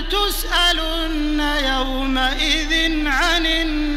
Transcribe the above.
لتسألن يومئذ عن النار.